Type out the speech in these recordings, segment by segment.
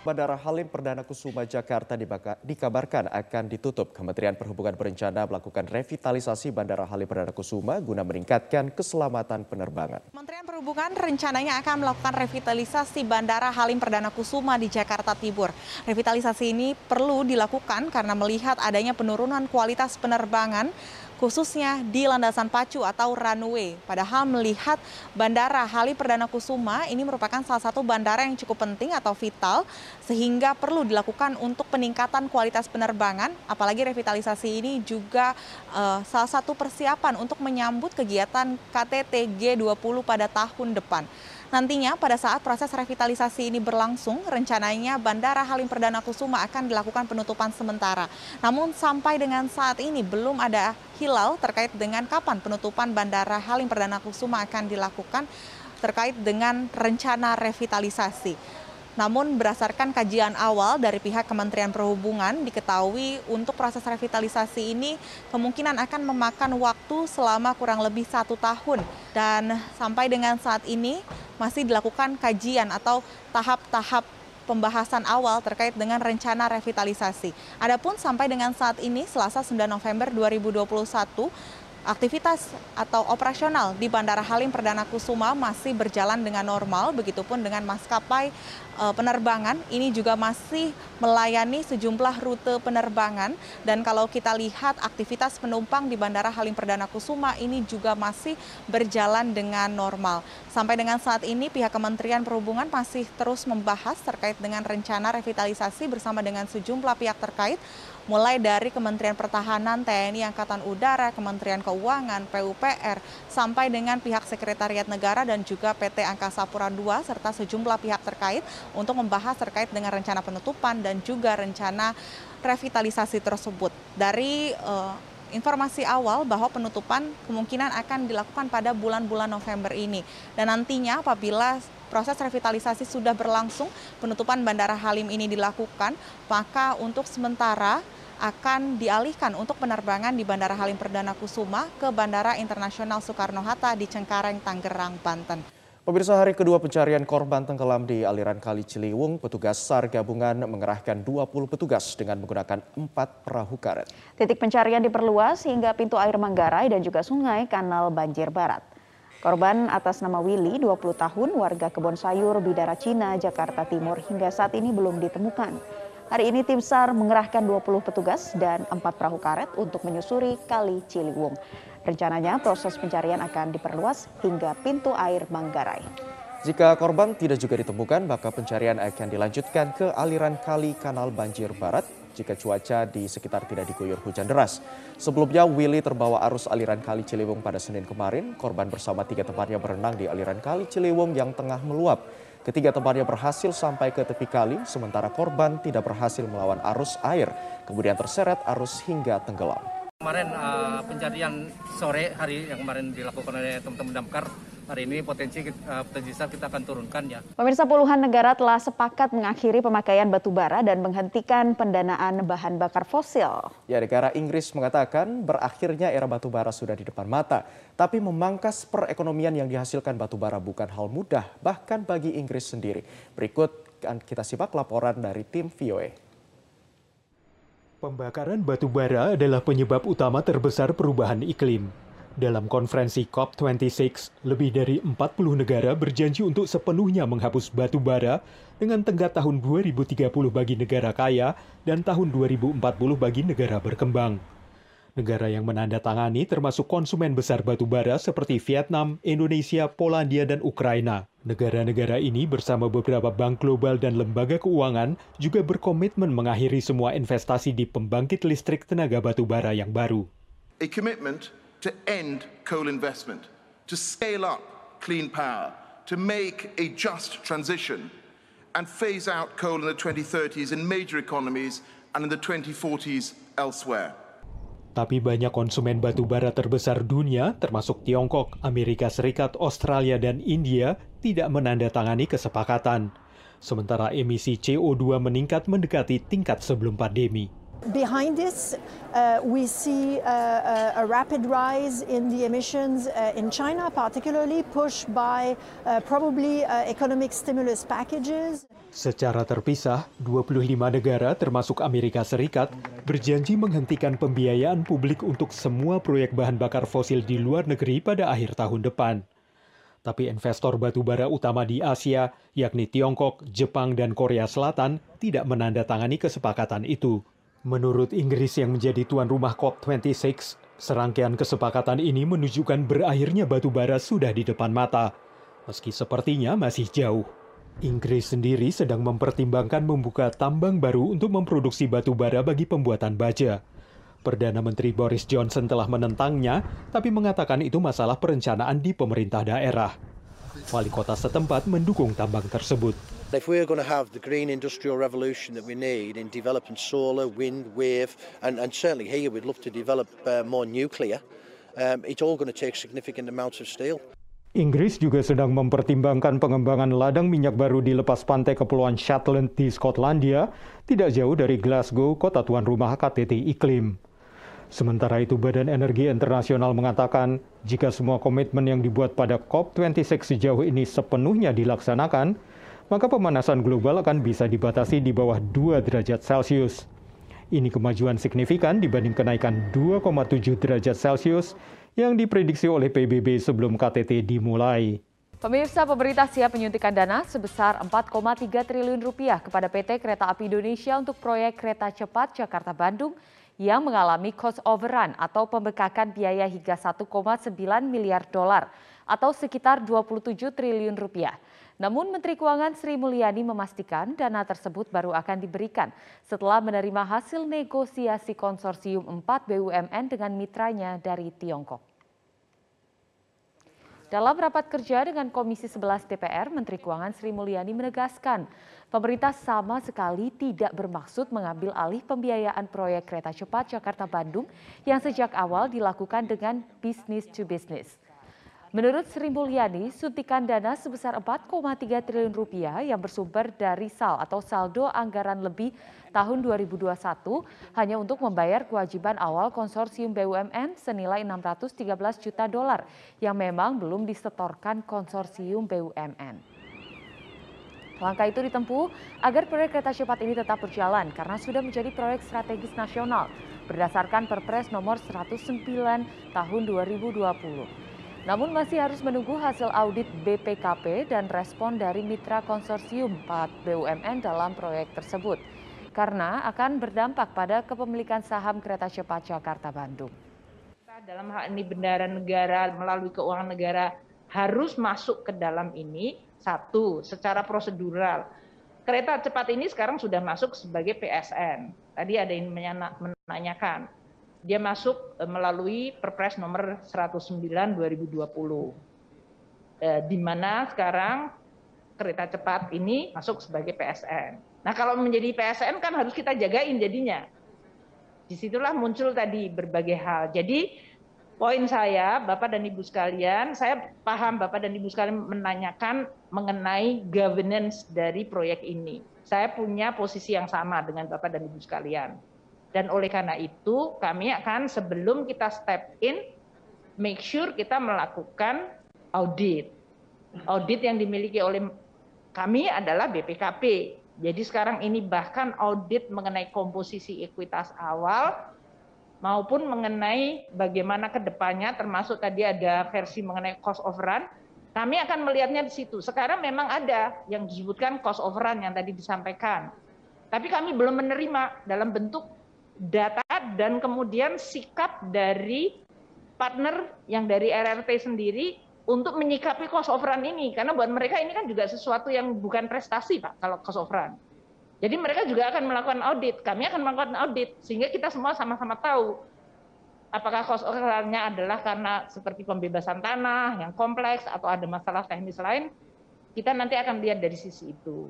Bandara Halim Perdana Kusuma Jakarta dikabarkan akan ditutup. Kementerian Perhubungan berencana melakukan revitalisasi Bandara Halim Perdana Kusuma guna meningkatkan keselamatan penerbangan. Kementerian Perhubungan rencananya akan melakukan revitalisasi Bandara Halim Perdana Kusuma di Jakarta Timur. Revitalisasi ini perlu dilakukan karena melihat adanya penurunan kualitas penerbangan khususnya di landasan pacu atau runway. Padahal melihat Bandara Halim Perdana Kusuma ini merupakan salah satu bandara yang cukup penting atau vital sehingga perlu dilakukan untuk peningkatan kualitas penerbangan apalagi revitalisasi ini juga uh, salah satu persiapan untuk menyambut kegiatan KTT G20 pada tahun depan. Nantinya pada saat proses revitalisasi ini berlangsung, rencananya Bandara Halim Perdana Kusuma akan dilakukan penutupan sementara. Namun sampai dengan saat ini belum ada hilal terkait dengan kapan penutupan Bandara Halim Perdana Kusuma akan dilakukan terkait dengan rencana revitalisasi. Namun berdasarkan kajian awal dari pihak Kementerian Perhubungan diketahui untuk proses revitalisasi ini kemungkinan akan memakan waktu selama kurang lebih satu tahun. Dan sampai dengan saat ini masih dilakukan kajian atau tahap-tahap pembahasan awal terkait dengan rencana revitalisasi. Adapun sampai dengan saat ini Selasa 9 November 2021 aktivitas atau operasional di Bandara Halim Perdana Kusuma masih berjalan dengan normal, begitupun dengan maskapai e, penerbangan ini juga masih melayani sejumlah rute penerbangan dan kalau kita lihat aktivitas penumpang di Bandara Halim Perdana Kusuma ini juga masih berjalan dengan normal. Sampai dengan saat ini pihak Kementerian Perhubungan masih terus membahas terkait dengan rencana revitalisasi bersama dengan sejumlah pihak terkait mulai dari Kementerian Pertahanan, TNI Angkatan Udara, Kementerian Keuangan, PUPR, sampai dengan pihak Sekretariat Negara dan juga PT Angkasa Pura II serta sejumlah pihak terkait untuk membahas terkait dengan rencana penutupan dan juga rencana revitalisasi tersebut. Dari uh, informasi awal bahwa penutupan kemungkinan akan dilakukan pada bulan-bulan November ini. Dan nantinya apabila proses revitalisasi sudah berlangsung, penutupan Bandara Halim ini dilakukan, maka untuk sementara akan dialihkan untuk penerbangan di Bandara Halim Perdana Kusuma ke Bandara Internasional Soekarno-Hatta di Cengkareng, Tangerang, Banten. Pemirsa hari kedua pencarian korban tenggelam di aliran Kali Ciliwung, petugas SAR gabungan mengerahkan 20 petugas dengan menggunakan empat perahu karet. Titik pencarian diperluas hingga pintu air Manggarai dan juga sungai Kanal Banjir Barat. Korban atas nama Willy, 20 tahun, warga Kebon Sayur, Bidara Cina, Jakarta Timur hingga saat ini belum ditemukan. Hari ini tim SAR mengerahkan 20 petugas dan 4 perahu karet untuk menyusuri Kali Ciliwung. Rencananya proses pencarian akan diperluas hingga pintu air Manggarai. Jika korban tidak juga ditemukan, maka pencarian akan dilanjutkan ke aliran kali kanal banjir barat jika cuaca di sekitar tidak diguyur hujan deras. Sebelumnya, Willy terbawa arus aliran kali Ciliwung pada Senin kemarin. Korban bersama tiga temannya berenang di aliran kali Ciliwung yang tengah meluap. Ketiga temannya berhasil sampai ke tepi kali, sementara korban tidak berhasil melawan arus air, kemudian terseret arus hingga tenggelam. Kemarin uh, pencarian sore hari yang kemarin dilakukan oleh teman-teman damkar hari ini potensi uh, potensi besar kita akan turunkan ya. Pemirsa puluhan negara telah sepakat mengakhiri pemakaian batu bara dan menghentikan pendanaan bahan bakar fosil. Ya, negara Inggris mengatakan berakhirnya era batu bara sudah di depan mata, tapi memangkas perekonomian yang dihasilkan batu bara bukan hal mudah bahkan bagi Inggris sendiri. Berikut kita simak laporan dari tim VOA. Pembakaran batu bara adalah penyebab utama terbesar perubahan iklim. Dalam konferensi COP26, lebih dari 40 negara berjanji untuk sepenuhnya menghapus batu bara dengan tenggat tahun 2030 bagi negara kaya dan tahun 2040 bagi negara berkembang. Negara yang menandatangani termasuk konsumen besar batu bara seperti Vietnam, Indonesia, Polandia, dan Ukraina. Negara-negara ini bersama beberapa bank global dan lembaga keuangan juga berkomitmen mengakhiri semua investasi di pembangkit listrik tenaga batu bara yang baru. A commitment to end coal investment, to scale up clean power, to make a just transition and phase out coal in the 2030s in major economies and in the 2040s elsewhere. Tapi banyak konsumen batu bara terbesar dunia, termasuk Tiongkok, Amerika Serikat, Australia, dan India, tidak menandatangani kesepakatan. Sementara emisi CO2 meningkat mendekati tingkat sebelum pandemi. Behind this, uh, we see uh, a rapid rise in the emissions uh, in China, particularly pushed by uh, probably uh, economic stimulus packages. Secara terpisah, 25 negara termasuk Amerika Serikat berjanji menghentikan pembiayaan publik untuk semua proyek bahan bakar fosil di luar negeri pada akhir tahun depan. Tapi investor batu bara utama di Asia, yakni Tiongkok, Jepang, dan Korea Selatan, tidak menandatangani kesepakatan itu. Menurut Inggris yang menjadi tuan rumah COP26, serangkaian kesepakatan ini menunjukkan berakhirnya batu bara sudah di depan mata, meski sepertinya masih jauh. Inggris sendiri sedang mempertimbangkan membuka tambang baru untuk memproduksi batu bara bagi pembuatan baja. Perdana Menteri Boris Johnson telah menentangnya, tapi mengatakan itu masalah perencanaan di pemerintah daerah. Wali kota setempat mendukung tambang tersebut. If we're going to have the green industrial revolution that we need in developing solar, wind, wave, and, and certainly here we'd love to develop uh, more nuclear, um, it's all going to take significant amounts of steel. Inggris juga sedang mempertimbangkan pengembangan ladang minyak baru di lepas pantai Kepulauan Shetland di Skotlandia, tidak jauh dari Glasgow, kota tuan rumah KTT iklim. Sementara itu, Badan Energi Internasional mengatakan jika semua komitmen yang dibuat pada COP26 sejauh ini sepenuhnya dilaksanakan, maka pemanasan global akan bisa dibatasi di bawah 2 derajat Celcius. Ini kemajuan signifikan dibanding kenaikan 2,7 derajat Celcius yang diprediksi oleh PBB sebelum KTT dimulai. Pemirsa, pemerintah siap menyuntikkan dana sebesar 4,3 triliun rupiah kepada PT Kereta Api Indonesia untuk proyek kereta cepat Jakarta-Bandung yang mengalami cost overrun atau pembekakan biaya hingga 1,9 miliar dolar atau sekitar 27 triliun rupiah. Namun Menteri Keuangan Sri Mulyani memastikan dana tersebut baru akan diberikan setelah menerima hasil negosiasi konsorsium 4 BUMN dengan mitranya dari Tiongkok. Dalam rapat kerja dengan Komisi 11 DPR, Menteri Keuangan Sri Mulyani menegaskan pemerintah sama sekali tidak bermaksud mengambil alih pembiayaan proyek kereta cepat Jakarta-Bandung yang sejak awal dilakukan dengan bisnis to business. Menurut Sri Mulyani, suntikan dana sebesar 4,3 triliun rupiah yang bersumber dari SAL atau saldo anggaran lebih tahun 2021 hanya untuk membayar kewajiban awal konsorsium BUMN senilai 613 juta dolar yang memang belum disetorkan konsorsium BUMN. Langkah itu ditempuh agar proyek kereta cepat ini tetap berjalan karena sudah menjadi proyek strategis nasional berdasarkan Perpres nomor 109 tahun 2020. Namun masih harus menunggu hasil audit BPKP dan respon dari mitra konsorsium 4 BUMN dalam proyek tersebut. Karena akan berdampak pada kepemilikan saham kereta cepat Jakarta-Bandung. Dalam hal ini bendara negara melalui keuangan negara harus masuk ke dalam ini. Satu, secara prosedural. Kereta cepat ini sekarang sudah masuk sebagai PSN. Tadi ada yang menanyakan dia masuk eh, melalui Perpres nomor 109 2020. Eh, di mana sekarang kereta cepat ini masuk sebagai PSN. Nah, kalau menjadi PSN kan harus kita jagain jadinya. Di situlah muncul tadi berbagai hal. Jadi poin saya, Bapak dan Ibu sekalian, saya paham Bapak dan Ibu sekalian menanyakan mengenai governance dari proyek ini. Saya punya posisi yang sama dengan Bapak dan Ibu sekalian dan oleh karena itu kami akan sebelum kita step in, make sure kita melakukan audit. Audit yang dimiliki oleh kami adalah BPKP. Jadi sekarang ini bahkan audit mengenai komposisi ekuitas awal maupun mengenai bagaimana ke depannya termasuk tadi ada versi mengenai cost of run kami akan melihatnya di situ. Sekarang memang ada yang disebutkan cost of run yang tadi disampaikan. Tapi kami belum menerima dalam bentuk data dan kemudian sikap dari partner yang dari RRT sendiri untuk menyikapi cost of run ini. Karena buat mereka ini kan juga sesuatu yang bukan prestasi Pak kalau cost of run. Jadi mereka juga akan melakukan audit, kami akan melakukan audit sehingga kita semua sama-sama tahu apakah cost of run-nya adalah karena seperti pembebasan tanah yang kompleks atau ada masalah teknis lain, kita nanti akan lihat dari sisi itu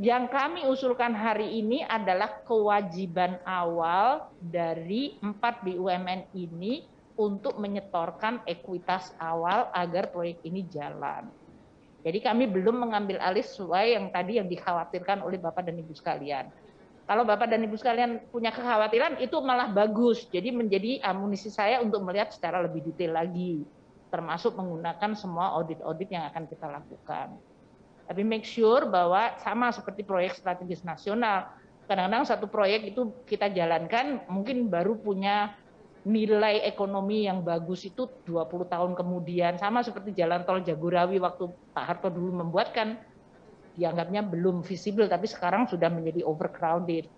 yang kami usulkan hari ini adalah kewajiban awal dari empat BUMN ini untuk menyetorkan ekuitas awal agar proyek ini jalan. Jadi kami belum mengambil alih sesuai yang tadi yang dikhawatirkan oleh Bapak dan Ibu sekalian. Kalau Bapak dan Ibu sekalian punya kekhawatiran, itu malah bagus. Jadi menjadi amunisi saya untuk melihat secara lebih detail lagi, termasuk menggunakan semua audit-audit yang akan kita lakukan. Tapi make sure bahwa sama seperti proyek strategis nasional, kadang-kadang satu proyek itu kita jalankan mungkin baru punya nilai ekonomi yang bagus itu 20 tahun kemudian sama seperti jalan tol Jagorawi waktu Pak Harto dulu membuatkan dianggapnya belum visible tapi sekarang sudah menjadi overcrowded.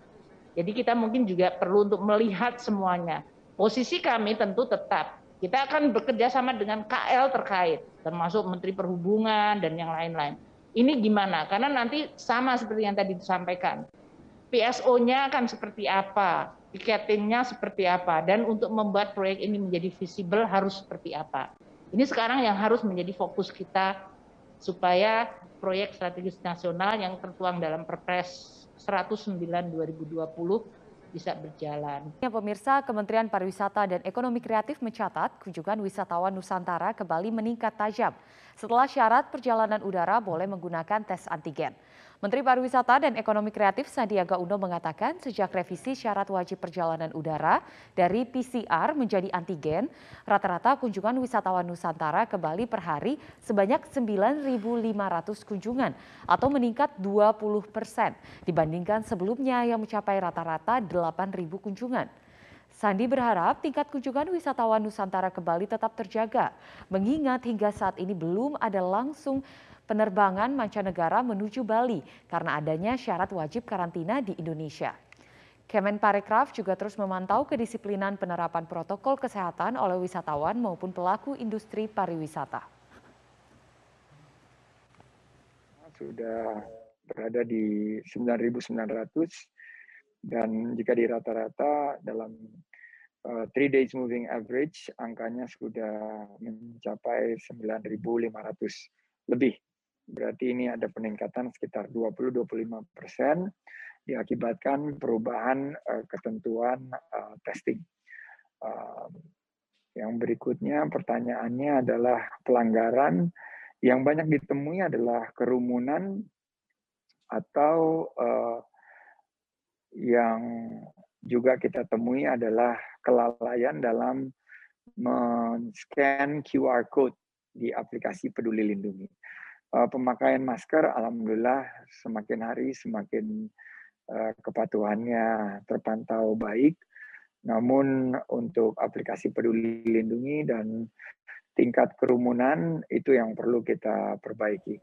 Jadi kita mungkin juga perlu untuk melihat semuanya. Posisi kami tentu tetap kita akan bekerja sama dengan KL terkait termasuk Menteri Perhubungan dan yang lain-lain. Ini gimana? Karena nanti sama seperti yang tadi disampaikan. PSO-nya akan seperti apa? ticketingnya seperti apa, dan untuk membuat proyek ini menjadi visible harus seperti apa. Ini sekarang yang harus menjadi fokus kita supaya proyek strategis nasional yang tertuang dalam Perpres 109 2020 bisa berjalan. Ya, pemirsa, Kementerian Pariwisata dan Ekonomi Kreatif mencatat kunjungan wisatawan Nusantara ke Bali meningkat tajam setelah syarat perjalanan udara boleh menggunakan tes antigen. Menteri Pariwisata dan Ekonomi Kreatif Sandiaga Uno mengatakan sejak revisi syarat wajib perjalanan udara dari PCR menjadi antigen, rata-rata kunjungan wisatawan Nusantara ke Bali per hari sebanyak 9.500 kunjungan atau meningkat 20 persen dibandingkan sebelumnya yang mencapai rata-rata 8.000 kunjungan. Sandi berharap tingkat kunjungan wisatawan Nusantara ke Bali tetap terjaga, mengingat hingga saat ini belum ada langsung penerbangan mancanegara menuju Bali karena adanya syarat wajib karantina di Indonesia. Kemenparekraf juga terus memantau kedisiplinan penerapan protokol kesehatan oleh wisatawan maupun pelaku industri pariwisata. Sudah berada di 9.900 dan jika di rata-rata dalam uh, three days moving average angkanya sudah mencapai 9.500 lebih Berarti ini ada peningkatan sekitar 20-25 persen diakibatkan perubahan uh, ketentuan uh, testing. Uh, yang berikutnya pertanyaannya adalah pelanggaran yang banyak ditemui adalah kerumunan atau uh, yang juga kita temui adalah kelalaian dalam men-scan QR code di aplikasi Peduli Lindungi pemakaian masker alhamdulillah semakin hari semakin uh, kepatuhannya terpantau baik. Namun untuk aplikasi Peduli Lindungi dan tingkat kerumunan itu yang perlu kita perbaiki.